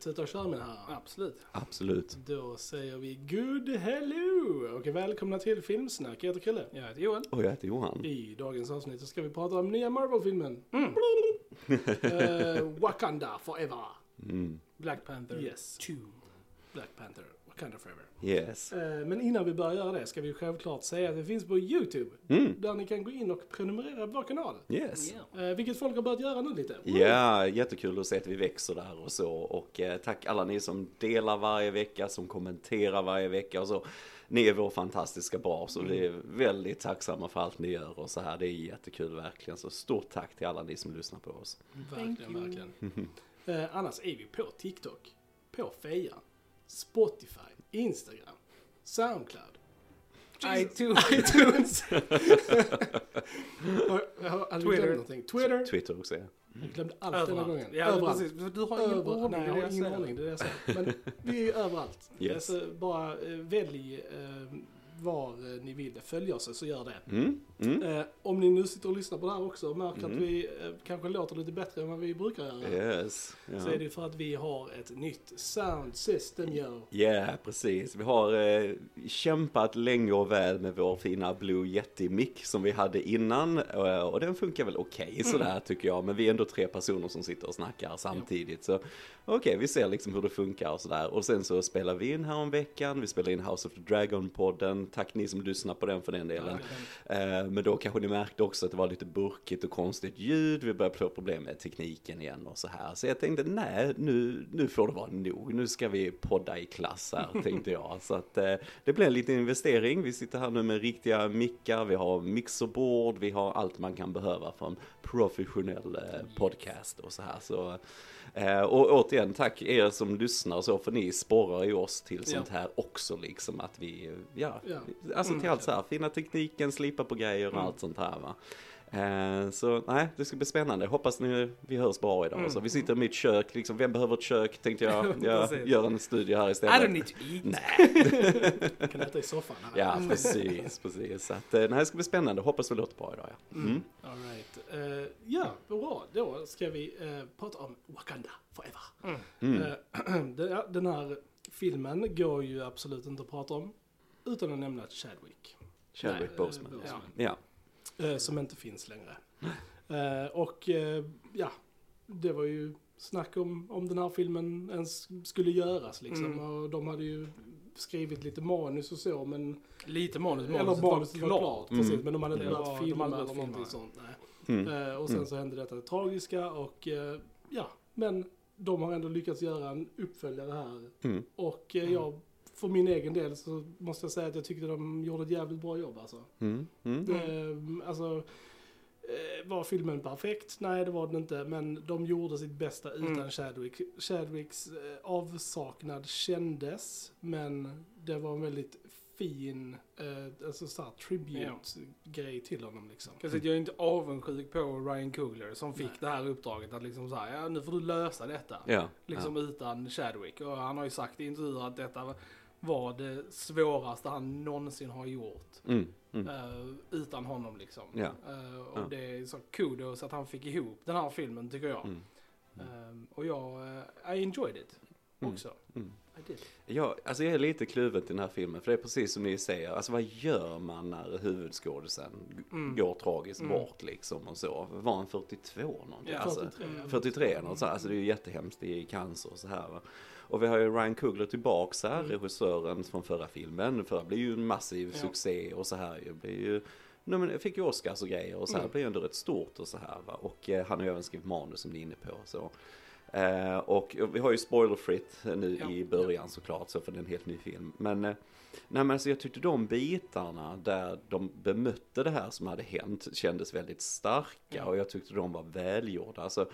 tuta och med det här? Absolut. Absolut. Då säger vi good hello och välkomna till Filmsnack. Jag heter Chrille. Jag heter Joel. Och jag heter Johan. I dagens avsnitt så ska vi prata om nya Marvel-filmen. Mm. Eh, Wakanda Forever. Mm. Black Panther Yes. 2. Black Panther. Wakanda Forever. Yes. Eh, men innan vi börjar göra det ska vi självklart säga att det finns på YouTube. Mm. Där ni kan gå in och prenumerera på vår kanal. Yes. Eh, vilket folk har börjat göra nu lite. Ja, jättekul att se att vi växer där och så. Och eh, tack alla ni som delar varje vecka, som kommenterar varje vecka och så. Ni är vår fantastiska bas och vi är väldigt tacksamma för allt ni gör och så här. Det är jättekul verkligen. Så stort tack till alla ni som lyssnar på oss. Verkligen, verkligen. Eh, annars är vi på TikTok, på Fejan, Spotify, Instagram, Soundcloud, iTunes. iTunes. Har- har- Twitter. någonting? Twitter. Twitter också ja. Jag glömde allt denna gången. Ja, överallt. precis. Du har ingen Över, ordning. nej, jag det har är ingen ordning, det är det jag säger. Men vi är överallt. Yes. Alltså, bara eh, välj eh, var eh, ni vill följa oss, så gör det. Mm. Mm. Eh, om ni nu sitter och lyssnar på det här också och märker att Mm. vi eh, kanske låter lite bättre än vad vi brukar göra. Yes. Ja. Så är det ju för att vi har ett nytt sound system, yo. Ja, precis. Vi har eh, kämpat länge och väl med vår fina Blue Yeti-mick som vi hade innan. Eh, och den funkar väl okej sådär tycker jag. Men vi är ändå tre personer som sitter och snackar samtidigt. Så okej, vi ser liksom hur det funkar och sådär. Och sen så spelar vi in här om veckan. Vi spelar in House of the Dragon-podden. Tack ni som lyssnar på den för den delen. Eh, men då kanske ni märkte också att det var lite burkigt och konstigt ljud. Vi började få problem med tekniken igen och så här. Så jag tänkte, nej, nu, nu får det vara nog. Nu ska vi podda i klass här, tänkte jag. Så att eh, det blev en liten investering. Vi sitter här nu med riktiga mickar, vi har mixerbord, vi har allt man kan behöva för en professionell eh, podcast och så här. Så, och återigen, tack er som lyssnar så, för ni sporrar ju oss till sånt här också liksom. Att vi, ja, alltså till Mm. allt så här, fina tekniken, slipa på grejer och allt sånt här va. Eh, så nej, det ska bli spännande. Hoppas ni, vi hörs bra idag. Mm. Så vi sitter i mitt kök, liksom, vem behöver ett kök tänkte jag. Jag gör en studie här I don't istället. need to eat. Nej, kan äta i soffan. här. ja precis, precis. Så att, eh, nej, det ska bli spännande. Hoppas vi låter bra idag ja. Mm. All right. Eh, ja, bra. Då ska vi uh, prata om Wakanda Forever. Mm. Eh, den- här filmen går ju absolut inte att prata om utan att nämna Chadwick. Chadwick Boseman. Boseman. Ja. Eh, som inte finns längre. Eh, och eh, ja, det var ju snack om, om den här filmen ens skulle göras liksom. Mm. Och de hade ju skrivit lite manus och så men... Lite manus. eller Manuset var var klart, klart. precis. Mm. Men de hade inte Det börjat filma eller någonting filma. sånt. Nej. Mm. Och sen Mm. så hände detta tragiska och ja, men de har ändå lyckats göra en uppföljare här. Mm. Och eh, jag, för min egen del så måste jag säga att jag tyckte de gjorde ett jävligt bra jobb alltså. Mm. Mm. Det, alltså, eh, var filmen perfekt? Nej, det var den inte. Men de gjorde sitt bästa utan Mm. Chadwick. Chadwicks eh, avsaknad kändes, men det var en väldigt fin, eh, alltså såhär tribute-grej till honom liksom. Jag är inte avundsjuk på Ryan Coogler som fick Nej. det här uppdraget att liksom säga, ja nu får du lösa detta. Ja. Liksom utan Chadwick. Och han har ju sagt i intervjuer att detta var det svåraste han någonsin har gjort. Mm. Mm. eh, utan honom liksom. Ja. Eh, och Ja. det är så kudos att han fick ihop den här filmen tycker jag. Mm. Eh, och jag, eh, I enjoyed it Mm. också. Mm. Ja, alltså jag är lite kluven till den här filmen, för det är precis som ni säger, alltså vad gör man när huvudskådisen Mm. går tragiskt Mm. bort liksom och så? Var han 42 någonting? Ja, alltså, 43. 43 något så alltså det är ju jättehemskt i cancer och så här va. Och vi har ju Ryan Coogler tillbaks här, Mm. regissören från förra filmen. Förra blev ju en massiv Ja. succé och så här ju. Blir ju, nej, men fick ju Oscars och grejer och så här, Mm. blev ändå rätt stort och så här va. Och eh, han har ju även skrivit manus som ni är inne på så. Eh, och vi har ju spoilerfritt nu Ja. i början såklart, så för det är en helt ny film. Men, eh, nej, men alltså jag tyckte de bitarna där de bemötte det här som hade hänt kändes väldigt starka och jag tyckte de var välgjorda. Alltså,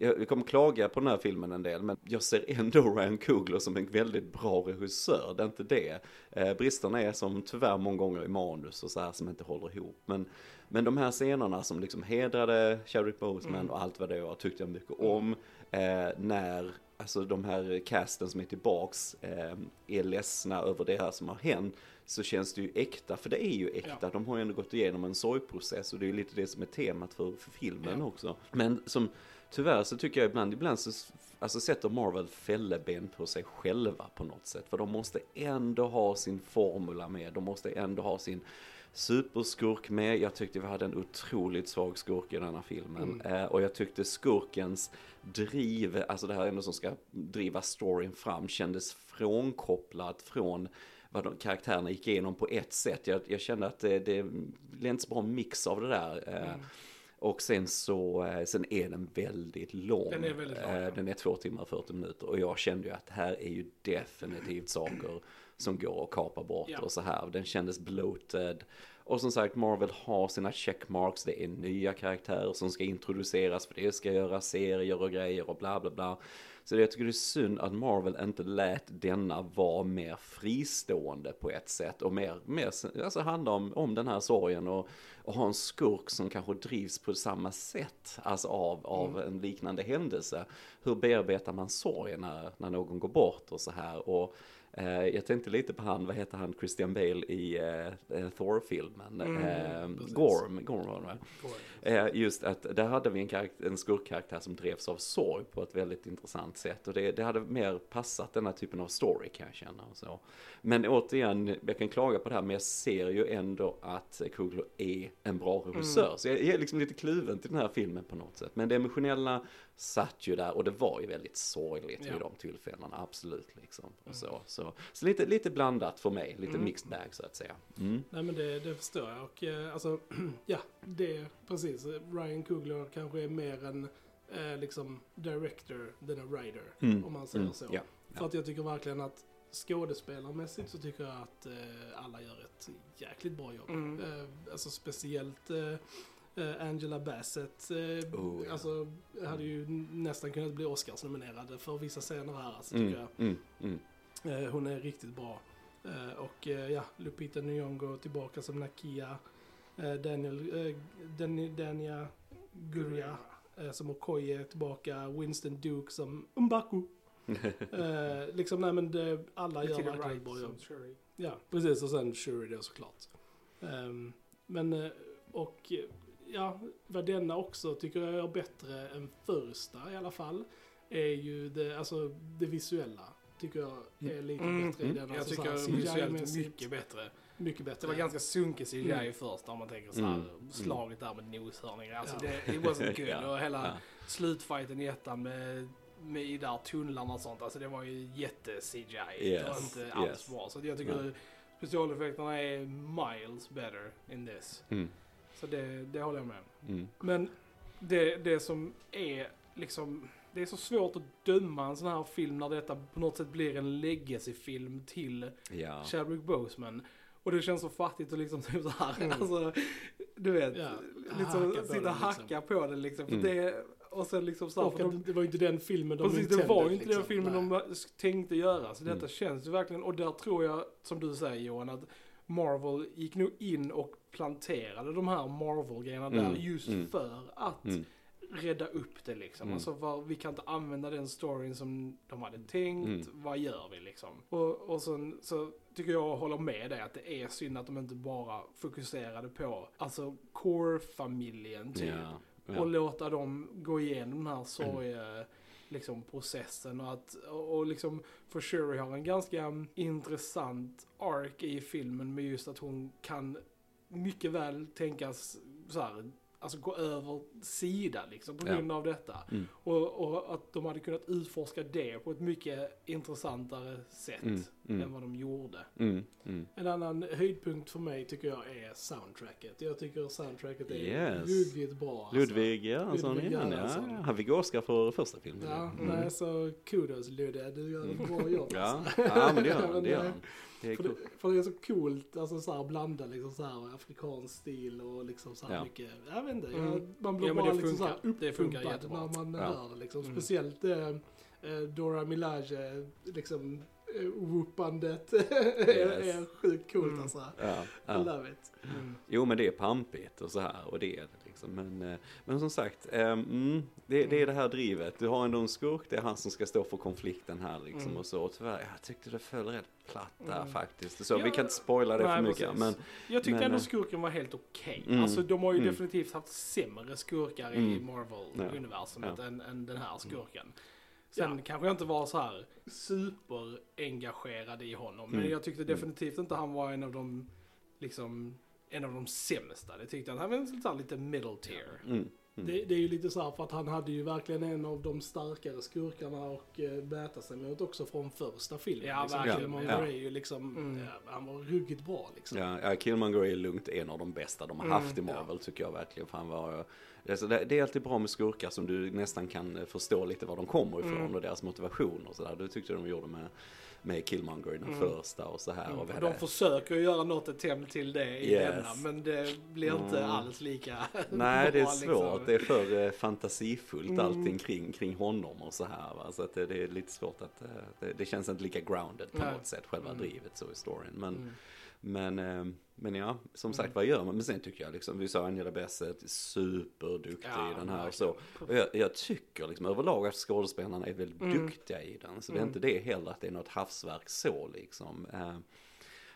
jag kommer klaga på den här filmen en del, men jag ser ändå Ryan Coogler som en väldigt bra regissör, det är inte det. Eh, bristerna är som tyvärr många gånger i manus och så här som inte håller ihop. Men, men de här scenerna som liksom hedrade Chadwick Boseman Mm. och allt vad det var tyckte jag mycket om. Eh, när alltså de här casten som är tillbaks eh, är ledsna över det här som har hänt så känns det ju äkta, för det är ju äkta. Ja. De har ju ändå gått igenom en sorgprocess och det är ju lite det som är temat för, för filmen Ja. också. Men som tyvärr så tycker jag ibland, ibland så alltså sätter Marvel fälleben på sig själva på något sätt. För de måste ändå ha sin formula med, de måste ändå ha sin superskurk med. Jag tyckte vi hade en otroligt svag skurk i denna filmen. Mm. Eh, och jag tyckte skurkens driv, alltså det här ändå som ska driva storyn fram, kändes frånkopplat från vad de, karaktärerna gick igenom på ett sätt. Jag, jag kände att det, det blev inte så bra mix av det där. Eh, Mm. Och sen så, eh, sen är den väldigt lång. Den är väldigt lång, Eh, ja. Den är två timmar och 40 minuter. Och jag kände ju att det här är ju definitivt saker som går att kapa bort Ja. och så här. Den kändes bloated. Och som sagt, Marvel har sina checkmarks. Det är nya karaktärer som ska introduceras för det ska göra serier och grejer och bla bla bla. Så jag tycker det är synd att Marvel inte lät denna vara mer fristående på ett sätt och mer, mer alltså handla om, om den här sorgen och, och ha en skurk som kanske drivs på samma sätt, alltså av, av en liknande händelse. Hur bearbetar man sorgen när, när någon går bort och så här och eh, jag tänkte lite på han, vad heter han, Christian Bale i eh, Thor-filmen, Mm, precis. Gorm, Gorm var det Eh, just att där hade vi en, en skurkkaraktär som drevs av sorg på ett väldigt intressant sätt. Och det, det hade mer passat den här typen av story kan jag känna. Och så. Men återigen, jag kan klaga på det här men jag ser ju ändå att Kugler är en bra regissör. Mm. Så jag, jag är liksom lite kluven till den här filmen på något sätt. Men det emotionella satt ju där och det var ju väldigt sorgligt Ja. vid de tillfällena, absolut. Liksom. Och så så, så lite, lite blandat för mig, lite Mm. mixed bag så att säga. Mm. Nej men det, det förstår jag och eh, alltså, ja, det är precis. Ryan Coogler kanske är mer en eh, liksom director than a writer, Mm. om man säger Mm. så. Ja. För att jag tycker verkligen att skådespelarmässigt så tycker jag att eh, alla gör ett jäkligt bra jobb. Mm. Eh, alltså speciellt eh, Angela Bassett. Eh, Oh, ja. Alltså hade ju nästan kunnat bli Oscars-nominerad för vissa scener här alltså, Mm. tycker jag. Mm. Mm. Eh, hon är riktigt bra. Eh, och eh, ja, Lupita Nyong'o tillbaka som Nakia. Eh, Daniel, eh, Dan, Dania Gurria eh, som Okoye tillbaka. Winston Duke som Umbaku. Eh, liksom, nej men det, alla gör verkligen ett bra jobb. Ja, precis. Och sen Shuri då såklart. Ehm, men, eh, och eh, ja, vad denna också tycker jag är bättre än första i alla fall. Är ju det, alltså det visuella. Tycker jag är lite bättre i den. Mm. Jag Alltså, tycker så här visuellt mycket bättre. mycket bättre. Det var ganska sunkig CGI Mm. först om man tänker så här, Mm. slaget där med noshörningar. Alltså Ja. det, it wasn't good. Ja. Och hela Ja. slutfighten i ettan med, med i där tunnlarna och sånt. Alltså det var ju jätte-CGI. Yes, Det var inte alls yes. bra. Så jag tycker Nej. specialeffekterna är miles better in this. Mm. Så det, det håller jag med om. Mm. Men det, det som är liksom, det är så svårt att döma en sån här film när detta på något sätt blir en legacy-film till Ja. Chadwick Boseman. Och det känns så fattigt och liksom typ så här, Mm. alltså, du vet, Ja, liksom hacka på sitta och den, hacka liksom. på den liksom. För Mm. det, och sen liksom så här, Och för att de, det var ju inte den filmen de Precis, det var ju inte den liksom. filmen Nej. de tänkte göra. Så detta Mm. känns ju verkligen, och där tror jag, som du säger Johan, att Marvel gick nog in och planterade de här Marvel-grejerna Mm, där just mm. för att Mm. rädda upp det liksom. Mm. Alltså för vi kan inte använda den storyn som de hade tänkt, Mm. vad gör vi liksom? Och, och sen så tycker jag håller med dig att det är synd att de inte bara fokuserade på, alltså core-familjen typ. Ja. Och Ja. låta dem gå igenom den här sorg, liksom processen och att, och liksom, för Shuri har en ganska intressant ark i filmen med just att hon kan mycket väl tänkas så här, alltså gå över sida liksom på Ja. grund av detta. Mm. Och, och att de hade kunnat utforska det på ett mycket intressantare sätt Mm. än Mm. vad de gjorde. Mm. Mm. En annan höjdpunkt för mig tycker jag är soundtracket. Jag tycker soundtracket är Yes. ruggigt bra. alltså. Ludvig Göransson Ludvig Göransson. ja. Han fick Oscar för första filmen. Ja, Mm. nej så kudos Ludde, du gör ett bra jobb. Ja, alltså. ja men det gör han. Det gör eh, han. Det är För det, för det är så coolt, alltså så här blanda liksom så här afrikansk stil och liksom så här Ja. mycket, jag vet inte, Mm. jag, man blir Ja, bara det liksom så här funkar. Det funkar uppumpad när man Ja. hör det liksom. Mm. Speciellt eh, eh, Dora Milaje, liksom eh, whoopandet är, Yes. är sjukt coolt Mm. alltså. Ja, I ja. love it. Mm. Jo men det är pampigt och så här och det är det liksom. Men, eh, men som sagt, eh, mm, det, det är det här drivet. Du har ändå en skurk, det är han som ska stå för konflikten här liksom Mm. och så. Och tyvärr, jag tyckte det föll rätt platt där Mm. faktiskt. Så Ja, vi kan inte spoila det för nej, mycket. precis. Men Jag tyckte Men, ändå eh, skurken var helt okej. Mm. Alltså de har ju Mm. definitivt haft sämre skurkar i Mm. Marvel-universumet Ja. än, än den här skurken. Sen kanske jag inte var så här superengagerad i honom. Men jag tyckte definitivt inte han var en av de, liksom, en av de sämsta. Det tyckte jag. Han var lite, middle tier. mm, mm. Det, det är ju lite så här för att han hade ju verkligen en av de starkare skurkarna och uh, mäta sig mot också från första filmen. Ja, liksom, verkligen. Killmonger Ja. är ju liksom, Mm. ja, han var ruggigt bra liksom. Ja, ja, Killmonger är lugnt en av de bästa de har Mm, haft i Marvel tycker jag verkligen. För han var, alltså det, det är alltid bra med skurkar som du nästan kan eh, förstå lite var de kommer ifrån Mm. och deras motivation och sådär. Det tyckte jag de gjorde med, med Killmonger i den Mm. första och så här. Mm. Och de försöker ju göra något attempt till det i Yes. denna. Men det blir inte Mm. alls lika Nej, det är svårt. liksom. Det är för eh, fantasifullt Mm. allting kring, kring honom och så här. Va? Så att det, det är lite svårt att, eh, det, det känns inte lika grounded på Nej. något sätt, själva Mm. drivet så i storyn. Men, Mm. Men, eh, men ja, som sagt, Mm. vad gör man? Men sen tycker jag liksom, vi sa Angela Bassett, superduktig Ja, i den här och så. Och jag, jag tycker liksom överlag att skådespelarna är väldigt Mm. duktiga i den. Så det är Mm. inte det heller att det är något havsverk så liksom.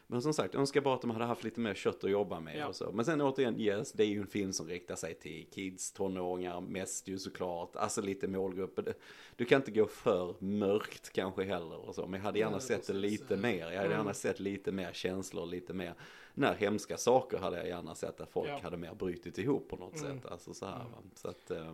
Men som sagt, jag önskar bara att de hade haft lite mer kött att jobba med Ja. och så. Men sen återigen, yes, det är ju en film som riktar sig till kids, tonåringar, mest ju såklart. Alltså lite målgrupper. Det- Du kan inte gå för mörkt kanske heller och så. Men jag hade gärna Nej, sett det lite mer. Jag hade Mm. gärna sett lite mer känslor, lite mer. När hemska saker hade jag gärna sett att folk Ja. hade mer brutit ihop på något Mm. sätt. Alltså så här Mm. va. Så att, eh, Ja.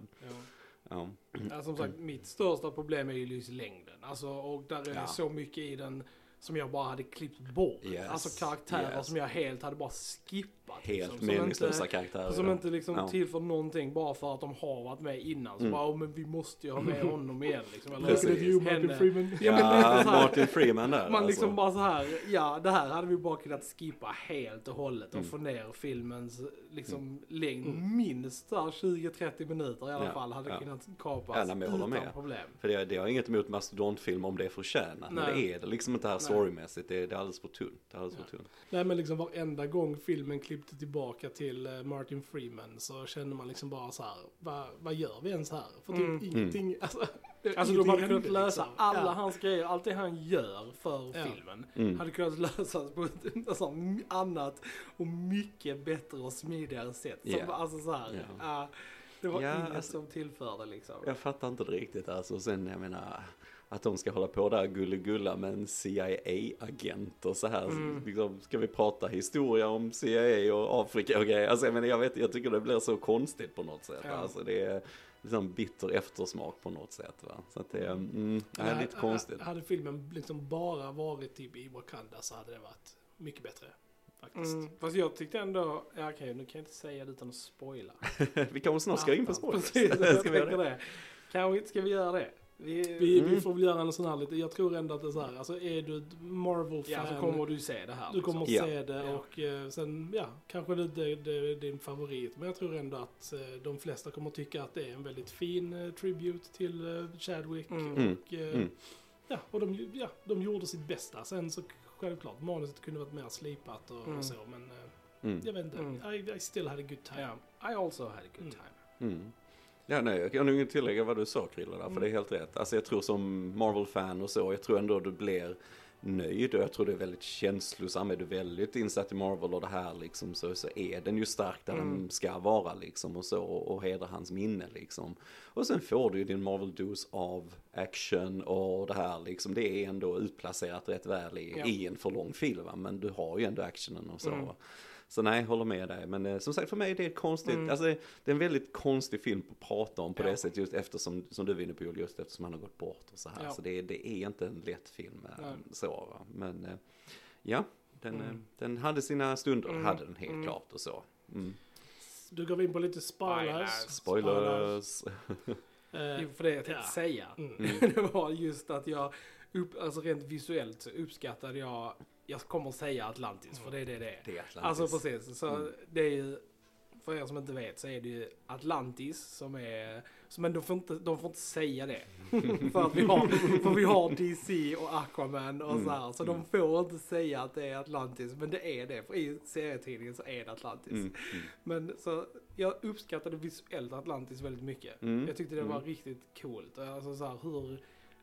ja. Ja, som sagt, mitt största problem är ju längden. Alltså, och där är Ja. så mycket i den som jag bara hade klippt bort. Yes. Alltså karaktärer Yes. som jag helt hade bara skippat. Helt liksom, som meningslösa inte, karaktärer. Som inte liksom Ja. tillför någonting bara för att de har varit med innan. Så Mm. bara, oh, men vi måste ju ha med honom igen liksom. Eller Precis. You, Martin. Freeman. Ja, men Martin Freeman där Man liksom alltså. bara så här, ja det här hade vi bara kunnat skippa helt och hållet och Mm. få ner filmens liksom längd Mm. minst där 20-30 minuter i alla Ja, fall hade ja. kunnat kapas Ja, utan med. problem. För det, det har inget emot mastodontfilm om det är förtjänat. Men det är det liksom inte här Nej. Storymässigt. Det är, det är alldeles för tunt. Det är alldeles för tunt. Nej men liksom varenda gång filmen klippte tillbaka till eh, Martin Freeman så kände man liksom bara så här, vad, vad gör vi ens här? För typ Mm. ingenting, alltså. Alltså de hade kunnat lösa liksom. alla Ja. hans grejer, allt det han gör för Ja. filmen. Mm. Hade kunnat lösas på ett alltså, annat och mycket bättre och smidigare sätt. Som. Alltså så här, Ja. ja, det var Ja, inget alltså- som tillförde liksom. Jag fattar inte det riktigt alltså. Sen jag menar att de ska hålla på där gulligulla med en CIA-agent och så här. Mm. Liksom, ska vi prata historia om CIA och Afrika och grejer? Alltså jag menar jag vet, jag tycker det blir så konstigt på något sätt. Ja. Alltså det är liksom bitter eftersmak på något sätt va. Så att det är, mm, det är lite konstigt. Hade filmen liksom bara varit typ i Wakanda så hade det varit mycket bättre. Faktiskt. Mm, fast jag tyckte ändå, ja okej nu kan jag inte säga det utan att spoila. vi kanske snart ska in på spoilers. Precis, jag ska vi det. Kanske inte ska vi göra det. Vi, Vi, vi Mm. får väl göra en sån här lite, jag tror ändå att det är så här, alltså är du ett Marvel-fan, ja, så kommer du se det här. du kommer att Ja. se det Ja. och eh, sen, ja, kanske det, det, det är din favorit. Men jag tror ändå att eh, de flesta kommer tycka att det är en väldigt fin eh, tribute till eh, Chadwick. Mm. Mm. Och, eh, Mm. ja, och de, ja, de gjorde sitt bästa. Sen så självklart, manuset kunde varit mer slipat och, Mm. och så, men Mm. jag vet inte. Mm. I, I still had a good time. Ja, I also had a good Mm. time. Ja, nej, jag kan nog inte tillägga vad du sa Krille där, för Mm. det är helt rätt. Alltså jag tror som Marvel-fan och så, jag tror ändå du blir nöjd och jag tror du är väldigt känslosam. Är du väldigt insatt i Marvel och det här liksom så, så är den ju stark där Mm. den ska vara liksom och så och, och hedra hans minne liksom. Och sen får du ju din Marvel-dos av action och det här liksom. Det är ändå utplacerat rätt väl i, Ja. i en för lång film va? men du har ju ändå actionen och så. Mm. Så nej, håller med dig. Men eh, som sagt för mig det är ett konstigt, Mm. alltså det, det är en väldigt konstig film att prata om på Ja. det sättet just eftersom, som du vinner på Joel, just eftersom han har gått bort och så här. Ja. Så det, det är inte en lätt film eh, Nej. så va. Men eh, ja, den, Mm. eh, den hade sina stunder, Mm. hade den helt Mm. klart och så. Mm. Du går in på lite spoilers. Spoilers! Eh, Jo, för det jag tänkte ja. säga, Mm. det var just att jag, upp, alltså rent visuellt så uppskattade jag, jag kommer säga Atlantis, för det är det det är. Det är Atlantis. Alltså precis, så Mm. det är ju, för er som inte vet så är det ju Atlantis som är Så, men de får, inte, de får inte säga det. för att vi har, för vi har DC och Aquaman och Mm. så här. Så de får inte säga att det är Atlantis. Men det är det. För i serietidningen så är det Atlantis. Mm. Men så jag uppskattade visuellt Atlantis väldigt mycket. Mm. Jag tyckte det var Mm. riktigt coolt. Alltså så här, hur,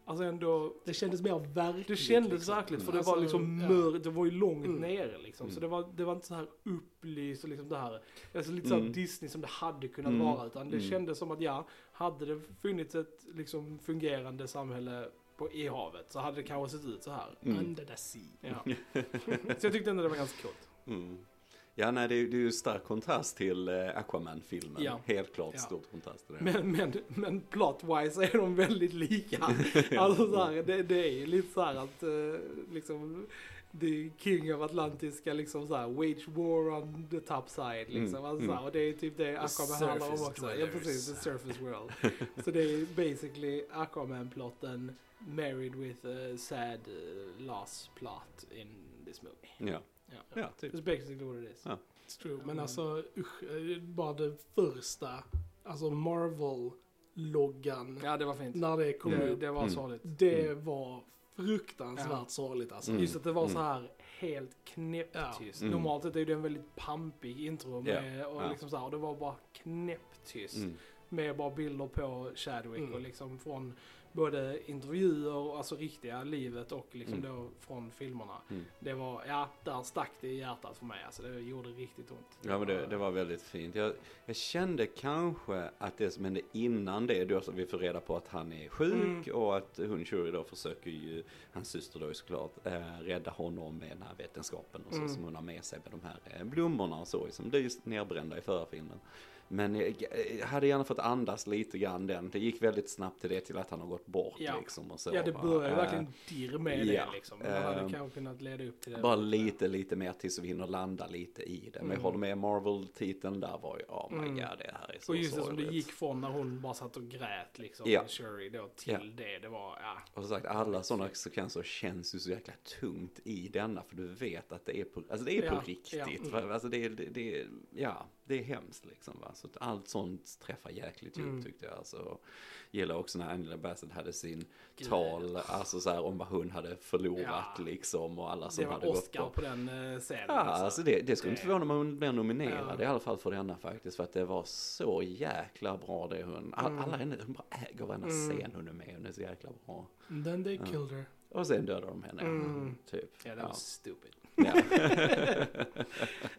alltså ändå, Det kändes mer verkligt. det kändes liksom. verkligt för det Alltså, var liksom ja. mörkt, det var ju långt Mm. nere liksom. Så Mm. det var, det var inte så här upplyst och liksom det här, alltså lite så Mm. Disney som det hade kunnat Mm. vara. Utan det Mm. kändes som att ja, hade det funnits ett liksom fungerande samhälle på, i havet så hade det kanske sett ut så här. Mm. Under the sea. Ja. så jag tyckte ändå det var ganska coolt. Mm. Ja, nej, det är, det är ju stark kontrast till eh, Aquaman-filmen. Ja. Helt klart Ja. stor kontrast till det. Men, men, men plot-wise är de väldigt lika. Alltså så här, det, det är ju lite så här att eh, liksom The King of Atlantis ska liksom så här wage war on the top side liksom. Mm, Alltså, mm. och det är typ det Aquaman handlar om också. Ja precis, the surface world. så det är basically Aquaman-plotten married with a sad uh, loss plot in this movie. Ja, Ja. ja typ. It's basically what it is. Ja. It's true. Men Mm. alltså usch, eh, bara det första, alltså Marvel-loggan, Ja, det var fint. när det kom Det, ut. det var Mm. sorgligt. Det var fruktansvärt Ja. sorgligt alltså. Mm. Just att det var så Mm. här helt knäpptyst. Mm. Normalt sett är det en väldigt pampig intro med, och, Ja. liksom så här, och det var bara knäpptyst. Mm. Med bara bilder på Chadwick Mm. och liksom från både intervjuer, och alltså riktiga livet och liksom Mm. då från filmerna. Mm. Det var, ja, där stack det i hjärtat för mig. Alltså det gjorde riktigt ont. Ja men det, det var väldigt fint. Jag, jag kände kanske att det som hände innan det, då så vi får reda på att han är sjuk Mm. och att hon Shuri då försöker ju, hans syster då såklart, eh, rädda honom med den här vetenskapen och så Mm. som hon har med sig med de här eh, blommorna och så, som blir nerbrända i förra filmen. Men jag, jag hade gärna fått andas lite grann den. Det gick väldigt snabbt till det till att han har gått bort Ja. liksom och så. Ja, det ju Eh, verkligen dirr med ja, det liksom. Man hade ehm, kanske kunnat leda upp till det. Bara lite, lite mer tills vi hinner landa lite i det. Men jag Mm. håller med Marvel-titeln där var ju, oh my Mm. god, det här är så Och just det som det gick från när hon bara satt och grät liksom, Ja. Shuri då, till Ja. det. Det var, ja. Och som sagt, alla sådana sekvenser känns ju så jäkla tungt i denna. För du vet att det är på, alltså det är på riktigt. ja. Va? Alltså det, det, det, ja, det är hemskt liksom. Va? Så allt sånt träffar jäkligt djupt Mm. tyckte jag. Alltså, gillar också när Angela Bassett hade sin Gud. tal, alltså så här om vad hon hade förlorat Ja. liksom. Och alla som Det var hade gått Oscar på. på den eh, scenen. Ja, alltså det, det skulle inte Det- förvåna mig om hon blev nominerad Ja. i alla fall för denna faktiskt. För att det var så jäkla bra det hon, all, Mm. alla henne, hon bara äger varenda Mm. scen hon är med, hon är så jäkla bra. Then they Ja. killed her. Och sen dödar de henne, Mm. typ. Ja, det Ja. var stupid. Ja.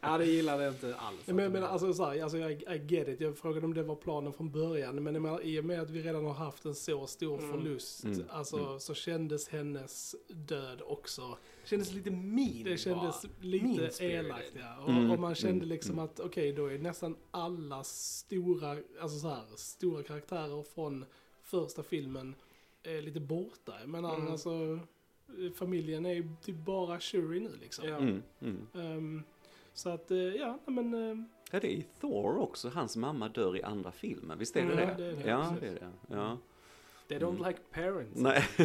Ja, det gillade jag inte alls. Men, men alltså, så här, alltså jag I get it. Jag frågade om det var planen från början. Men jag menar, i och med att vi redan har haft en så stor Mm. förlust. Mm. Alltså Mm. så kändes hennes död också. det kändes lite mean Det kändes bara. lite elakt ja. Och, Mm, och man kände mm, liksom mm. att okej då är nästan alla stora, alltså så här, stora karaktärer från första filmen är lite borta. Men Mm. alltså familjen är ju typ bara Shuri nu liksom. Ja. Mm, mm. Ehm, så att, eh, ja, men... ehm, Ja, det är i Thor också, hans mamma dör i andra filmen, visst är det Mm, det? ja, det är det, Ja, precis. det är det. Ja. They don't Mm. like parents. Nej.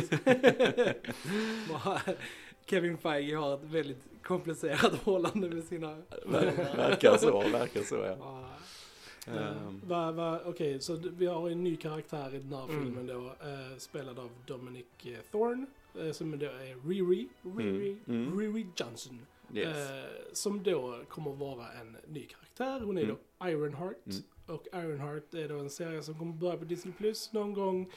Kevin Feige har ett väldigt komplicerat förhållande med sina Ver- verkar så, verkar så ja. Ja. Ehm, Va, va, Okej, så d- vi har en ny karaktär i den här Mm. filmen då, eh, spelad av Dominic eh, Thorne, eh, som då är Riri, Riri, Mm, mm. Riri Johnson. yes. Eh, som då kommer vara en ny karaktär. Hon är Mm. då Ironheart. Mm. Och Ironheart är då en serie som kommer börja på Disney Plus någon gång,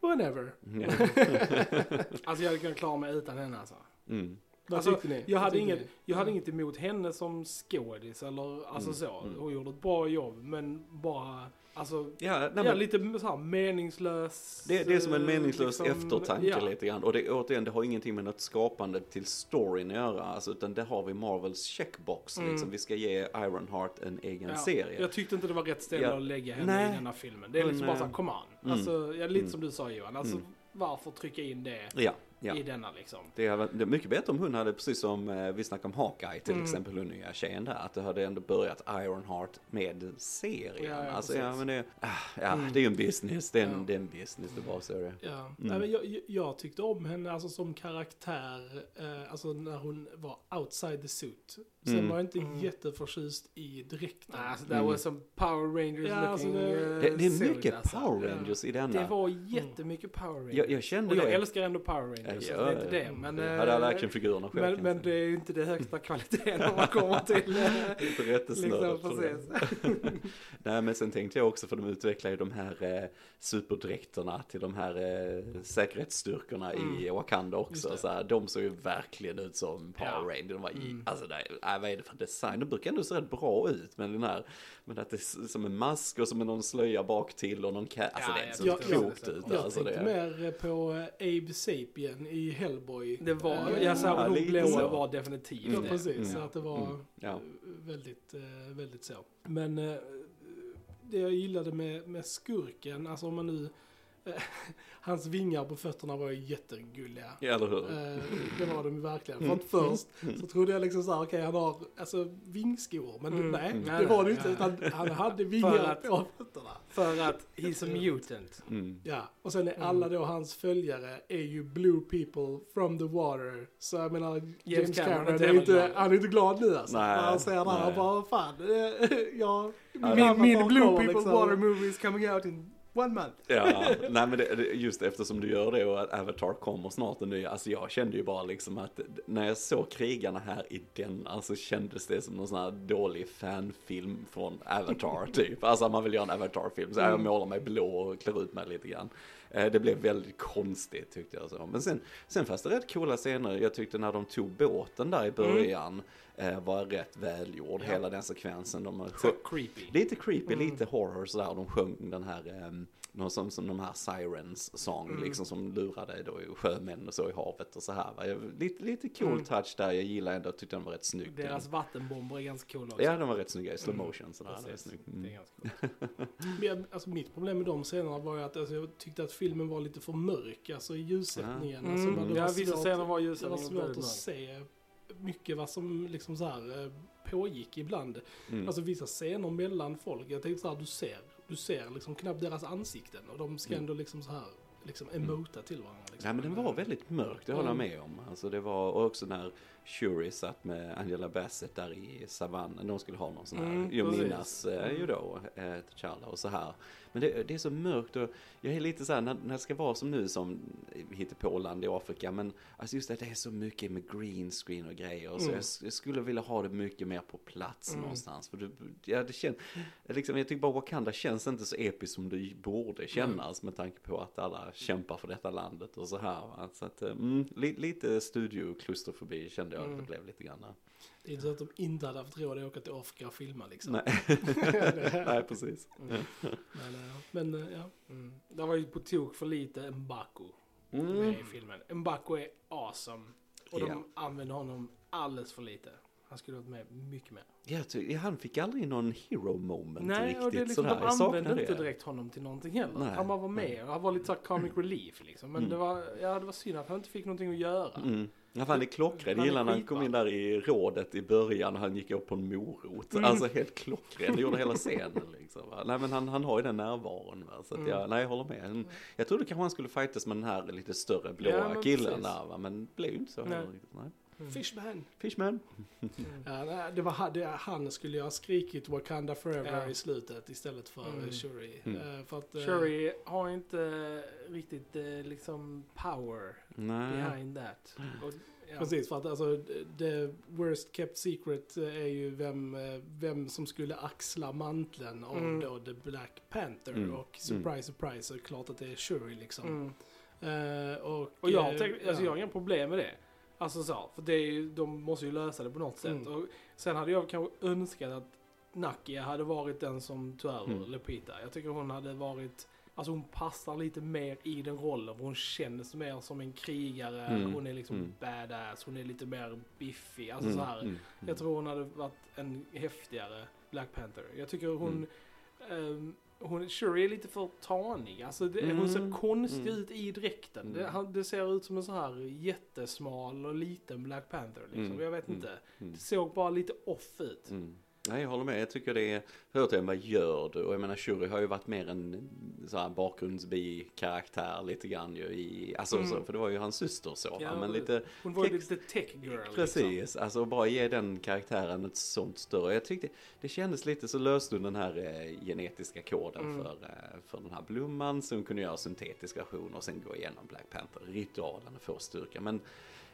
whenever. Ja. Alltså jag hade kunnat klara mig utan henne alltså. Mm. Alltså? Jag hade, inget, jag hade inget emot henne som skådis eller alltså Mm, så. mm. Hon gjorde ett bra jobb men bara, alltså, Ja, nej, ja, men lite så här meningslös. det, det är som en eh, meningslös liksom, eftertanke ja. lite grann. Och det, återigen, det har ingenting med något skapande till storyn att göra. Alltså, utan det har vi Marvels checkbox. Mm. Liksom. Vi ska ge Ironheart en egen Ja, serie. Jag tyckte inte det var rätt ställe att lägga henne Nej. i denna filmen. Det är liksom bara eh, såhär, come on. mm. Alltså, ja, lite Mm. som du sa Johan. Alltså, Mm. varför trycka in det Ja, Ja. i denna liksom. Det är, det är mycket bättre om hon hade, precis som eh, vi snackade om Hawkeye till Mm. exempel, hon nya tjejen där, att det hade ändå börjat Ironheart med serien. Ja, ja, alltså, precis. ja, men det, ah, ja, Mm. det är ju en business, det är en, det är en business, det bara så det. Ja. Nej, men jag, jag- jag tyckte om henne alltså, som karaktär, eh, alltså när hon var outside the suit. Sen Mm. var jag inte Mm. jätteförtjust i dräkten. Nej, alltså, that Mm. was some Power Rangers Ja, alltså, looking det- eh, Det, det är mycket alltså. Power Ja. Rangers i Det denna. var jättemycket Power Rangers. Jag, jag kände, och jag jag, älskar ändå Power Rangers, Ja, så det är inte ja. det. Men, jag hade alla eh, actionfigurerna själv. men, men det är ju inte det högsta kvaliteten om man kommer till... eh. Lite rättesnöret liksom, det. Nej men sen tänkte jag också för de utvecklar ju de här eh, superdräkterna till de här eh, säkerhetsstyrkorna i Wakanda också. det. Så här, de såg ju verkligen ut som Power Ja. Rangers. De var i, Mm. alltså nej, vad är det för design? De brukar ändå se rätt bra ut. Men den här, men att det är som en mask och som en någon slöja bak till och någon ka- Alltså Ja, det ser det klokt ut. Jag Alltså, tänkte det, mer på eh, Abe Sapien i Hellboy. Det var, Eh, jag sa Ja, hon blåa var definitivt Ja, det. precis. Mm. Så att det var Mm. Ja. väldigt, eh, väldigt så. Men det jag gillade med, med skurken, alltså om man nu... eh, hans vingar på fötterna var ju jättegulliga. Ja, eller hur? Eh, det var de ju verkligen. För Mm. att först så trodde jag liksom såhär, okej han har alltså vingskor. Men Mm. nej, Mm. det Nej, var det nej, inte. nej. Utan han hade För vingar att- på fötterna. För att he's a mutant. Mm. Ja, och sen är Mm. alla då hans följare är ju blue people from the water. Så jag menar, James, Cameron Cameron, är inte han är inte glad nu alltså. Nej, han ser det här, nej. han bara, fan, eh, jag... Ja, Min, min Blue People liksom. Water movie is coming out in one month. Ja, nej men det, just eftersom du gör det och att Avatar kommer snart en ny, alltså jag kände ju bara liksom att när jag såg krigarna här i denna så kändes det som någon sån här dålig fanfilm från Avatar typ. Alltså man vill göra en Avatar-film så jag Mm. målar mig blå och klär ut mig lite grann. Eh, Det blev väldigt konstigt tyckte jag så. Men sen, sen fanns det rätt coola scener. Jag tyckte när de tog båten där i början eh, var rätt välgjord. Ja. Hela den sekvensen. De creepy. Lite creepy, Mm. lite horror sådär. De sjöng den här, um, någon som, som de här Sirens sång, Mm. liksom som lurade då i sjömän och så i havet och så här. va. Lite, lite cool Mm. touch där, jag gillar ändå, tyckte den var rätt snygg. Deras vattenbomber är ganska coola också. Ja, den var rätt snygga i slow Mm. motion. Det var Precis. snyggt. Det är Mm. ganska coolt. Men jag- Alltså mitt problem med de scenerna var ju att alltså, jag tyckte att filmen var lite för mörk, alltså i ljussättningen. Mm. Alltså, det ja, var vissa svårt- scener var Det ljusa. var svårt att se mycket vad som liksom så här eh, pågick ibland. Mm. Alltså vissa scener mellan folk, jag tänkte så här, du ser, du ser liksom knappt deras ansikten och de ska Mm. ändå liksom så här, liksom emota till varandra. Liksom. Ja men den var väldigt mörk, det håller jag med om. Alltså det var, också när Shuri satt med Angela Bassett där i savannen, de skulle ha någon sån här, Mm, precis. minnas eh, ju då, eh, T'Challa och så här. Men det, det är så mörkt och jag är lite så här, när, när det ska vara som nu som hittepåland i Afrika, men alltså just att det är så mycket med green screen och grejer, så Mm. jag, s- jag skulle vilja ha det mycket mer på plats Mm. någonstans. För det, ja, det känns, liksom, jag tycker bara Wakanda känns inte så episkt som det borde kännas med tanke på att alla kämpar för detta landet och så här. Va? Så att, eh, mm, li, lite studioklustrofobi kände jag att Mm. blev lite grann. Det är inte så att de inte hade haft råd att åka till Afrika och filma liksom. Nej. Nej, precis. Mm. Men, eh, men eh, ja. Mm. Det var ju på tok för lite Mbaku med Mm. i filmen. Mbaku är awesome. Och Ja. de använder honom alldeles för lite. Han skulle varit med mycket mer. Jag ty- han fick aldrig någon hero moment Nej, riktigt och det är liksom, sådär. de Jag använde inte det. direkt honom till någonting heller. Nej, han bara var med nej. och han var lite såhär comic relief liksom. Men Mm. det var, ja det var synd att han inte fick någonting att göra. Mm. Ja, det är klockren. Han är gillar när han kom in där i rådet i början och han gick upp på en morot. Mm. Alltså helt klockren, det gjorde hela scenen liksom. Va? Nej men han, han har ju den närvaron. Va? Så att Mm. jag, nej jag håller med. Jag trodde kanske han skulle fightas med den här lite större blåa Ja, killen precis. där va? Men det blev ju inte så Nej. heller. Nej. Mm. Fishman. Fishman. Ja, nej, det var, det, han skulle ju ha skrikit Wakanda Forever Ja. i slutet istället för Mm. mm. Shuri. Mm. Eh, för att, eh, Shuri har inte riktigt eh, liksom power Nej. behind that. Och, ja. Precis, för att alltså the worst kept secret är ju vem, vem som skulle axla manteln av Mm. då The Black Panther. Mm. Och surprise, surprise, så är det klart att det är Shuri liksom. Mm. Eh, och, Och jag, tänk, alltså ja. jag har inga problem med det. Alltså så, för det är ju, de måste ju lösa det på något sätt. Mm. Och sen hade jag kanske önskat att Nakia hade varit den som tog över Mm. Lupita. Jag tycker hon hade varit, alltså hon passar lite mer i den rollen. Hon känns mer som en krigare, Mm. hon är liksom Mm. badass, hon är lite mer biffig. Alltså Mm, så här. mm, mm. Jag tror hon hade varit en häftigare Black Panther. Jag tycker hon, Mm. Hon, Shuri är lite för tanig. Alltså det, hon ser Mm, konstig mm. ut i dräkten. Det, Mm. han, det ser ut som en så här jättesmal och liten Black Panther liksom. Mm, Jag vet mm, inte. mm. Det såg bara lite off ut. Nej, jag håller med. Jag tycker det är, återigen, vad gör du? Och jag menar, Shuri har ju varit mer en så här bakgrundsbi-karaktär lite grann ju i, alltså Mm. så, för det var ju hans syster så, Ja, men lite, Hon var ju lite tech girl. Liksom. precis, alltså bara ge den karaktären ett sånt större, jag tyckte, det kändes lite så löste hon den här eh, genetiska koden Mm. för, eh, för den här blomman, så hon kunde göra syntetisk version och sen gå igenom Black Panther, ritualen och få styrka, men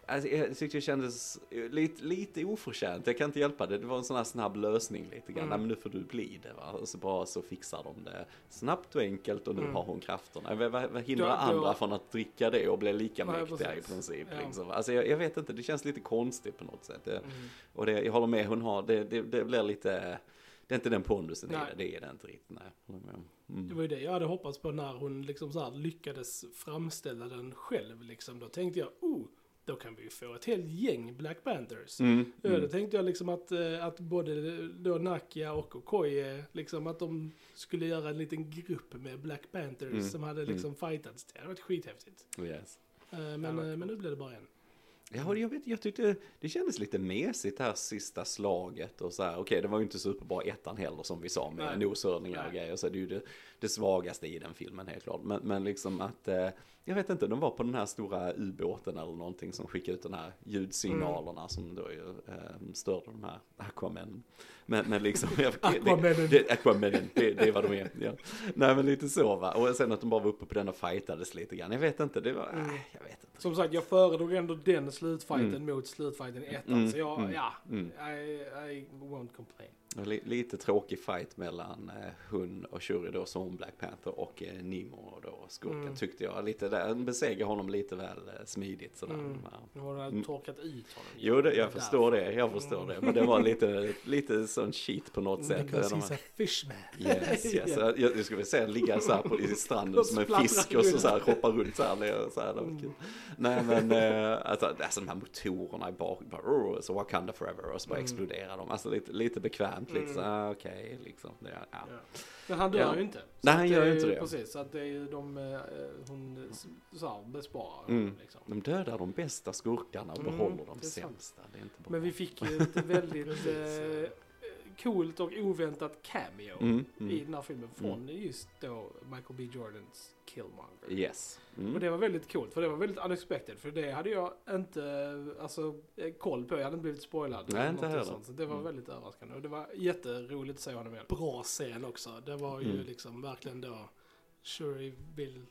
Alltså, jag tyckte det kändes eh, lite, lite oförtjänt, jag kan inte hjälpa det. Det var en sån här snabb lösning lite grann. Mm. Nej, men nu får du bli det va. Och så bara så fixar de det snabbt och enkelt och nu Mm. har hon krafterna. Vad, vad, vad hindrar Då- då- andra från att dricka det och bli lika Nej, mäktiga i princip? Ja. Liksom. Alltså jag, jag vet inte, det känns lite konstigt på något sätt. Det, Mm. och det, jag håller med, hon har, det, det, det blir lite, det är inte den pondusen i Nej. det, det är det inte riktigt. Nej. Om. Det Mm. var ju det jag hade hoppats på när hon liksom så lyckades framställa den själv liksom. Då tänkte jag, oh, då kan vi ju få ett helt gäng Black Panthers. Mm. Ja, då Mm. tänkte jag liksom att, eh, att både då Nakia och Okoye, liksom att de skulle göra en liten grupp med Black Panthers Mm, som hade liksom fightats. Det hade varit skithäftigt. Yes. Eh, Men, Ja, men- eh, men nu blev det bara en. Ja, jag, vet, jag tyckte det kändes lite mesigt det här sista slaget och så här. Okej, det var ju inte superbra ettan heller som vi sa med Nej. noshörningar och grejer. Så det är ju det, det svagaste i den filmen helt klart. Men, men liksom att, eh, jag vet inte, de var på den här stora ubåten eller någonting som skickade ut de här ljudsignalerna Mm. som då ju eh, störde de här Aquamen. Men, men liksom, jag, Aquamanen. Det, Aquamanen, det, det är vad de är. Ja. Nej men lite så va. Och sen att de bara var uppe på den och fightades lite grann. Jag vet inte, det var, äh, jag vet. Som sagt, jag föredrog ändå den slutfighten Mm. mot slutfighten i ettan. Mm, Så jag, mm, ja, mm. I, I won't complain. Lite tråkig fight mellan eh, hon och Shuri då som Black Panther och eh, Nemo då skurken Mm. tyckte jag. Lite där, den besegrade honom lite väl eh, smidigt sådär. Mm. Nu har den Mm. torkat ut honom. Jo, det, jag Där. förstår det, jag förstår Mm. det. Men det var lite, lite sån cheat på något sätt. Because he's a fishman. Yes, yes. Jag, jag skulle vilja säga ligga så här på, i stranden som en fisk och så, så här hoppa runt så här. Det, är så här det Mm. Nej men eh, alltså, alltså de här motorerna i bak, bara, oh, så Wakanda forever och så bara Mm. exploderar de. Alltså lite, lite bekvämt, lite så Mm. här, okej liksom. Det, ja. Ja. Men han dör Ja. ju inte. Nej, han gör ju inte det. Precis, så att det är ju de, eh, hon så här, besparar Mm. liksom. De dödar de bästa skurkarna och Mm, behåller de är sant. sämsta. Det är inte bra. Men vi fick ju ett väldigt eh, coolt och oväntat cameo Mm, mm. i den här filmen från just då Michael B Jordans Killmonger. Yes. Mm. Och det var väldigt coolt, för det var väldigt unexpected. För det hade jag inte alltså, eh, koll på. Jag hade inte blivit spoilad. Nej, eller inte heller. sånt. Så det var Mm. väldigt överraskande. Och det var jätteroligt att se honom igen. Bra scen också. Det var ju Mm. liksom verkligen då Shuri vill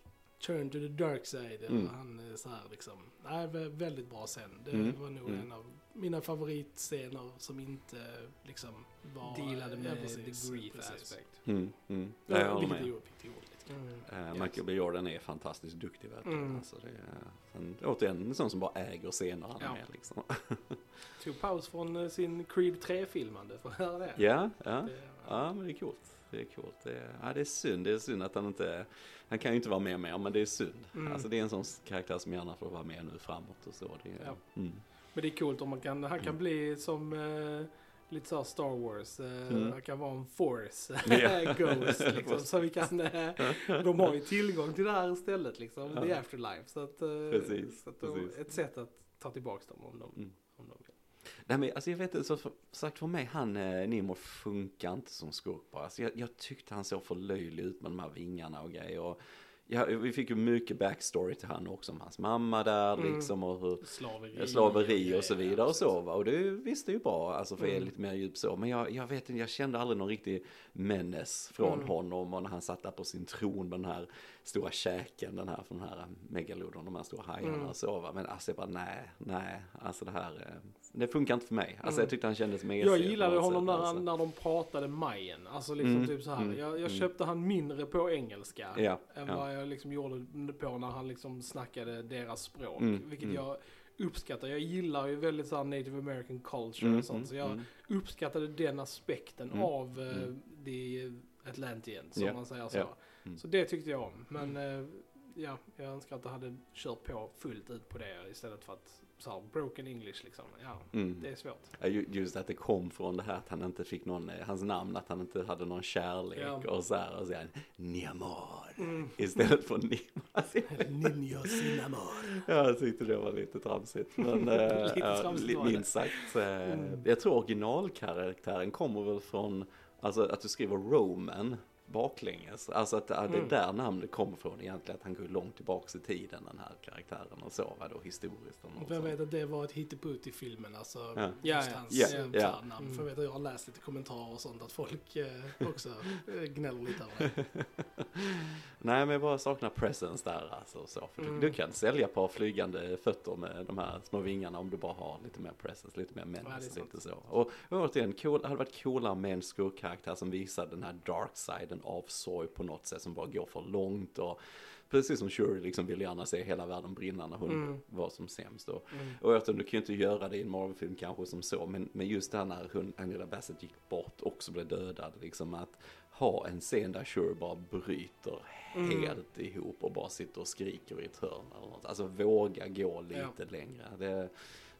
turn to the dark side. Mm. Och han är så här liksom. Nej, vä- väldigt bra scen. Det Mm. var nog Mm. en av mina favoritscener som inte liksom var... Dealade med ja, precis, the grief precis. aspect. Mm, mm. Ja, jag håller med. vilket är. Mm. Eh, Michael B Jordan är fantastiskt duktig verkligen. Mm. Alltså, det är, sen, återigen, en sån som bara äger scener han är Ja. med liksom. Tog paus från eh, sin Creed 3-filmande för att höra det. Ja, ja. Det- Ja, men det är coolt. Det är coolt. Det är, ja, det är synd. Det är synd att han inte... Han kan ju inte vara med mer, men det är synd. Mm. Alltså det är en sån karaktär som gärna får vara med nu framåt och så. Det är, Ja. mm. Men det är coolt om man kan, han kan Mm. bli som eh, lite såhär Star Wars. Eh, Mm. Kan vara en force Ja. ghost liksom. Så vi kan, eh, de har ju tillgång till det här istället liksom. Ja. The afterlife. Så att, eh, Precis, så att de, ett sätt att ta tillbaka dem om de, Mm. om de vill. Nej men alltså jag vet inte, så för, sagt för mig, han eh, Nemo funkar inte som skurk bara. Alltså, jag, jag tyckte han såg för löjlig ut med de här vingarna och grejer. Och, ja, vi fick ju mycket backstory till han också, om hans mamma där Mm. liksom och hur Slaveri. slaveri och så Ja, vidare och så va. Och det visste ju bra, alltså för Mm. lite mer djup så. Men jag, jag vet inte, jag kände aldrig någon riktig menace från Mm. honom. Och när han satt där på sin tron med den här stora käken, den här från den här megalodon, de här stora hajarna Mm. och så va. Men alltså jag bara nej, nej, alltså det här, eh, det funkar inte för mig. Alltså Mm. jag tyckte han kändes mesig. Jag gillade honom när, alltså. han, när de pratade majen. Alltså liksom Mm, typ så här. mm, Jag, jag mm. köpte han mindre på engelska. Ja, Än ja. vad jag liksom gjorde på när han liksom snackade deras språk. Mm, Vilket mm. jag uppskattar. Jag gillar ju väldigt så native american culture Mm, och sånt. Så jag mm. uppskattade den aspekten Mm, av uh, mm. the Atlantean, som Ja, man säger så. mm. Så det tyckte jag om. Men eh, ja, jag önskar att det hade kört på fullt ut på det istället för att så här, broken English liksom. Ja, Mm. det är svårt. Just att det kom från det här att han inte fick någon, eh, hans namn, att han inte hade någon kärlek Ja. och så här och så här, Niamor Mm. istället för Nimor. Ninja Cinnamon. Ja, jag tyckte det var lite tramsigt. Men Lite tramsigt det. minst sagt. Eh, Mm. Jag tror originalkaraktären kommer väl från, alltså att du skriver Roman baklänges. Alltså att ja, det är Mm. där namnet kommer från egentligen. Att han går långt tillbaks i tiden den här karaktären och så, historiskt. något För jag sånt. vet att det var ett hitteputt i filmen, alltså Ja. just Ja, ja. hans Ja, eh, ja. förnamn. Mm. För jag vet att jag har läst lite kommentarer och sånt, att folk eh, också eh, gnäller lite över det. Nej men jag bara saknar presence där alltså. Så. För Mm. du, du kan sälja par flygande fötter med de här små vingarna om du bara har lite mer presence, lite mer Ja, menace, sant. lite så. Och återigen, cool, det hade varit coolare med en skurkkaraktär som visar den här dark siden av sorg på något sätt som bara går för långt och precis som Shuri liksom vill gärna se hela världen brinna när hon Mm. var som sämst. Och, Mm. och återigen, du kan ju inte göra det i en Marvel-film kanske som så, men, men just det här när hon, Angela Bassett gick bort, också blev dödad, liksom att ha en scen där Shuri bara bryter Mm. helt ihop och bara sitter och skriker i ett hörn eller något. Alltså våga gå lite längre. Det,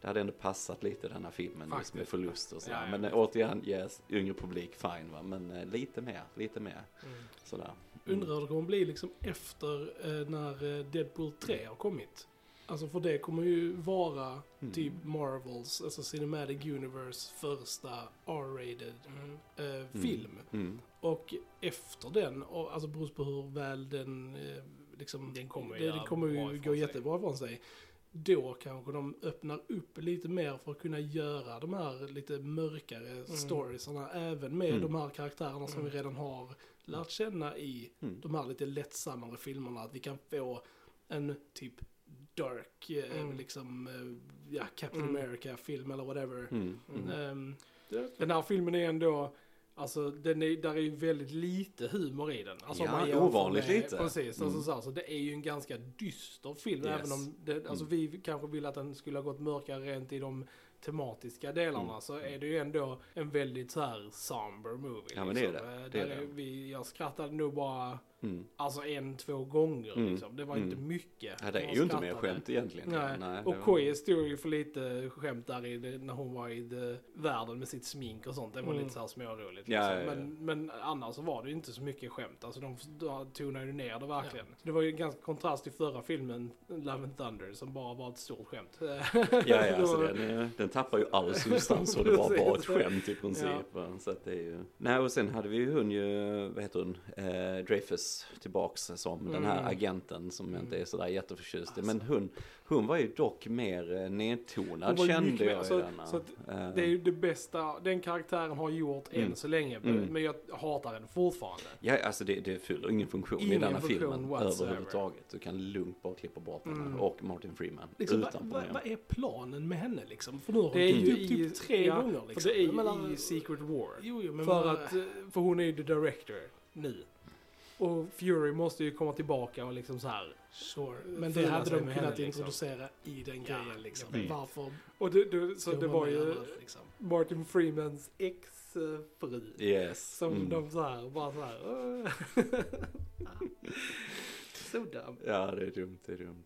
det hade ändå passat lite den här filmen just med Faktiskt. förlust och sådär. Ja, ja, men återigen, yes, yngre publik, fine va. Men eh, lite mer, lite mer Mm. sådär. Undrar hur det kommer bli liksom efter eh, när eh, Deadpool 3 har kommit. Alltså för det kommer ju vara Mm. typ Marvels, alltså Cinematic Universe första R-rated Mm. eh, Mm. film. Mm. Och efter den, och, alltså beroende på hur väl den eh, liksom, Den kommer det, den kommer ju gå sig. jättebra från sig. Då kanske de öppnar upp lite mer för att kunna göra de här lite mörkare storiesarna även med Mm. de här karaktärerna som Mm. vi redan har lärt känna i Mm. de här lite lättsammare filmerna. Att vi kan få en typ dark, eh, Mm. liksom, eh, ja, Captain Mm. America-film eller whatever. Mm. Mm. Det, Den här filmen är ändå, alltså den är, där är ju väldigt lite humor i den. Alltså, Ja, ovanligt med, lite. Precis, Mm. alltså, så, här, så det är ju en ganska dyster film. Yes. Även om det, alltså, Mm. vi kanske vill att den skulle ha gått mörkare rent i de tematiska delarna. Mm. Så är det ju ändå en väldigt så här somber movie. Ja, men det är liksom. det. Eh, Det är det. Vi, jag skrattade nog bara, Mm. alltså en, två gånger Mm. liksom. Det var Mm. inte mycket. Ja, det är ju inte mer skämt egentligen. Nej, det och var- Koye stod ju för lite skämt där i det, när hon var i the, världen med sitt smink och sånt. Det var Mm. lite så här småroligt. Ja, Liksom. ja, ja. Men, men annars var det ju inte så mycket skämt. Alltså de, de tonade ju ner det verkligen. Det var ju en ganska kontrast till förra filmen, Love and Thunder, som bara var ett stort skämt. Ja, ja, alltså den, eh, den tappar ju all substans och det var bara ett Precis. skämt i princip. va. Så att det är ju... Nej, och sen hade vi ju hon ju, vad heter hon, eh, Dreyfus tillbaks som den här Mm. agenten som jag inte är sådär jätteförtjust i. Alltså. Men hon, hon var ju dock mer eh, nedtonad kände jag i så- denna. så Det är ju det bästa den karaktären har gjort Mm. än så länge. Mm. Men jag hatar den fortfarande. Ja, alltså det, det fyller ingen funktion i Ingen denna funktion filmen whatsoever. överhuvudtaget. Du kan lugnt bara klippa bort henne Mm. och Martin Freeman liksom, utan vad, vad, problem. vad är planen med henne liksom? För nu har hon Det är dykt ju upp typ i- tre ja, gånger liksom. För det är ju menar- i Secret War. Jo, jo, men För att, eh, för hon är ju the director nu. Och Fury måste ju komma tillbaka och liksom så här. Sure. Men det hade de kunnat henne, liksom. introducera i den Ja, grejen liksom. Mm. Varför Och det, det, så det var ju liksom? Martin Freemans ex-fru. Yes. Som Mm. de så här, bara så här. Så dumt. Ja, det är dumt, det är dumt.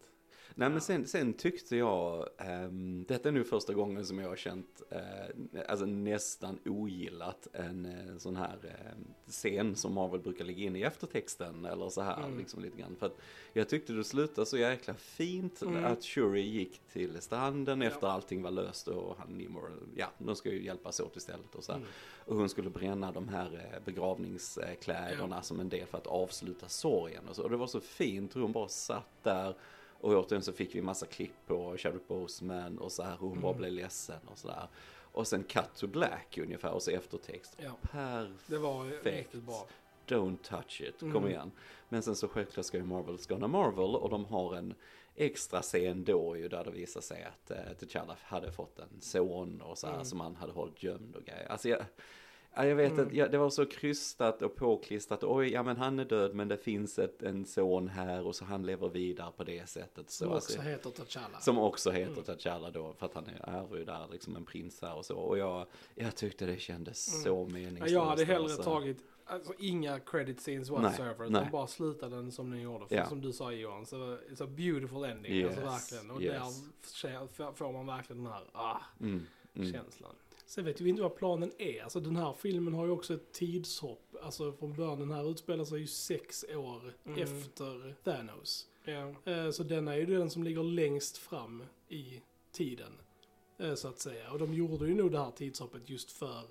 Nej men sen, sen tyckte jag, ehm, detta är nu första gången som jag har känt, eh, alltså nästan ogillat en eh, sån här eh, scen som Marvel brukar lägga in i eftertexten eller så här Mm. liksom lite grann. För att jag tyckte det slutade så jäkla fint Mm. att Shuri gick till stranden Ja. efter allting var löst och han Nimor, ja de ska ju hjälpas åt istället och så här. Mm. Och hon skulle bränna de här begravningskläderna som en del för att avsluta sorgen och så. Och det var så fint hur hon bara satt där och återigen så fick vi massa klipp på Chadwick Boseman och så här hon bara Mm. blev ledsen och så där. Och sen cut to black ungefär och så eftertext. Ja, Perfekt. det var riktigt bra. Don't touch it, kom Mm. igen. Men sen så självklart ska ju Marvel skåna Marvel och de har en extra scen då ju där det visar sig att eh, T'Challa hade fått en son och så här Mm. som han hade hållit gömd och grejer. Alltså jag, Ja, jag vet Mm. att ja, det var så krystat och påklistrat. Oj, ja men han är död men det finns ett, en son här och så han lever vidare på det sättet. Så, Som alltså, också heter T'Challa. som också heter Mm. T'Challa då, för att han är ju där liksom en prins här och så. Och jag, jag tyckte det kändes Mm. så Ja, meningslöst. jag hade hellre alltså. tagit Alltså inga credit scenes Nej, whatsoever. Utan nej. bara sluta den som ni gjorde. För Ja. som du sa Johan, så it's a beautiful ending. Yes, Alltså verkligen. Och yes. där får man verkligen den här ah, Mm, mm. känslan. Sen vet vi inte vad planen är. Alltså den här filmen har ju också ett tidshopp. Alltså från början, den här utspelar sig ju sex år Mm. efter Thanos. Eh, Så den är ju den som ligger längst fram i tiden. eh, Så att säga. Och de gjorde ju nog det här tidshoppet just för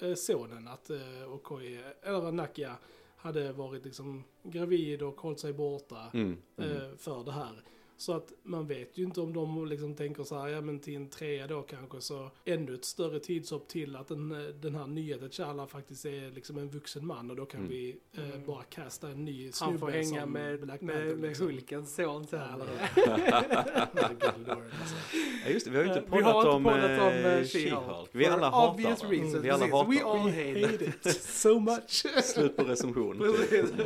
eh, sonen. Att eh, Okoye, eller Nakia, hade varit liksom gravid och hållit sig borta Mm, mm. för det här. Så att man vet ju inte om de liksom tänker så här, ja men till en trea då kanske så ännu ett större tidshopp till att den, eh, den här nya T'Challa faktiskt är liksom en vuxen man och då kan Mm. vi eh, Mm. bara kasta en ny Han snubbe får hänga med, Black med, Panther, med liksom. Hulkens son Lord, alltså. Ja, just det, vi har ju inte vi har poddat om, om, eh, eh, She-Hulk. Vi alla hatar obvious den. reasons, Vi alla hatar We all hate it so much. Slut på recension.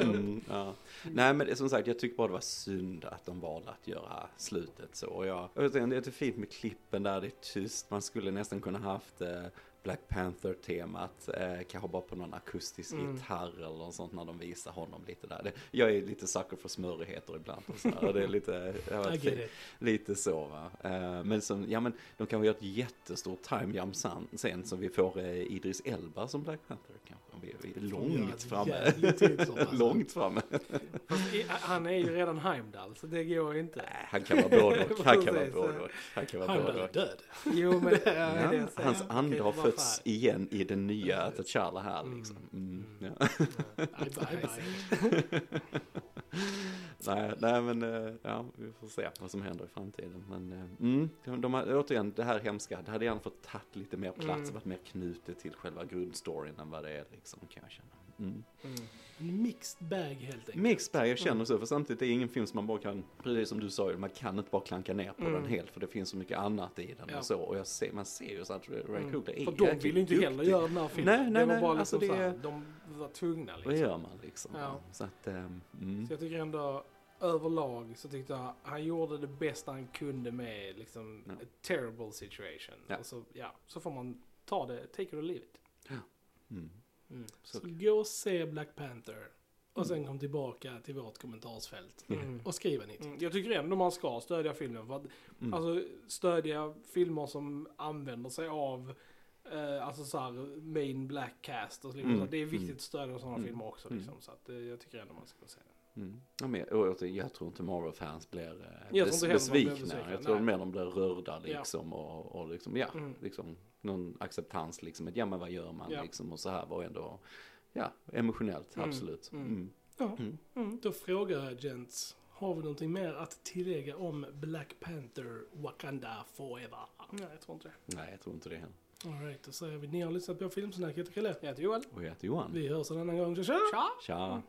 Mm, ja. Nej men det, som sagt, jag tycker bara det var synd att de valde att göra slutet så. Och jag, jag vet inte, det är fint med klippen där det är tyst. Man skulle nästan kunna haft eh, Black Panther-temat, eh, kanske bara på någon akustisk Mm. gitarr eller något sånt när de visar honom lite där. Det, jag är lite sucker för smörigheter ibland och så här, och det är lite, it. lite så va. Eh, men som, ja men de kanske gör ett jättestort time jump sen, sen så vi får eh, Idris Elba som Black Panther kanske. Vi är, vi är långt framme. tidshopp, alltså. långt framme. Han är ju redan Heimdall, så det går inte. Nej, han kan vara både och. Han kan vara både ja. och. Han kan vara både är död. Jo, men det är Ja, det jag säger. hans ande har fötts igen i den nya T'Challa här liksom. Mm, ja. Bye, bye, bye. nej, nej, men eh, ja, vi får se vad som händer i framtiden. Men eh, mm, de, har, återigen, det här hemska, det hade gärna fått tagit lite mer plats, Mm. varit mer knutet till själva grundstoryn än vad det är liksom, kan jag känna. Mm. Mm. En mixed bag helt enkelt. Mixed bag, jag känner Mm. så, för samtidigt är det ingen film som man bara kan, precis som du sa, man kan inte bara klanka ner på Mm. den helt, för det finns så mycket annat i den Ja. och så, och ser, man ser ju så att Ray Mm. Coogler är För de jäkligt vill ju inte heller duktig. göra den här filmen. Nej, nej, det var nej, bara alltså liksom det- så här, de var tvungna Vad liksom. gör man liksom? Ja. Så att, ehm, mm. Så jag tycker ändå överlag så tyckte jag han gjorde det bästa han kunde med liksom Ja. a terrible situation. Ja. Och så, ja, så får man ta det, take it or leave it. Mm. Mm. Så, Så gå och se Black Panther. Och sen kom tillbaka till vårt kommentarsfält. Mm. Och skriv en hit. Mm, Jag tycker ändå man ska stödja filmen. För att, mm. Alltså stödja filmer som använder sig av eh, alltså så här, main black cast. Och så, Mm, så det är viktigt mm. att stödja sådana Mm, filmer också. mm. Liksom, så att, eh, jag tycker ändå man ska se det. Mm. Ja, men, och, och, jag tror inte Marvel-fans blir eh, Jag tror bes, besvikna. Jag tror mer de blir rörda Ja. liksom och, och liksom, ja, Mm. liksom någon acceptans liksom. Att, ja men vad gör man Ja. liksom och så här var ändå, ja, emotionellt, Mm, absolut. mm. Mm. Ja. Mm. Mm. Då frågar jag gents. Har vi någonting mer att tillägga om Black Panther Wakanda Forever? Nej, jag tror inte det. Nej, jag tror inte det heller. Alright, då säger vi ni har lyssnat på Filmsnack. Jag heter Chrille. Jag heter Joel. Och jag heter Johan. Vi hörs en annan gång. Tja! Tja! Tja!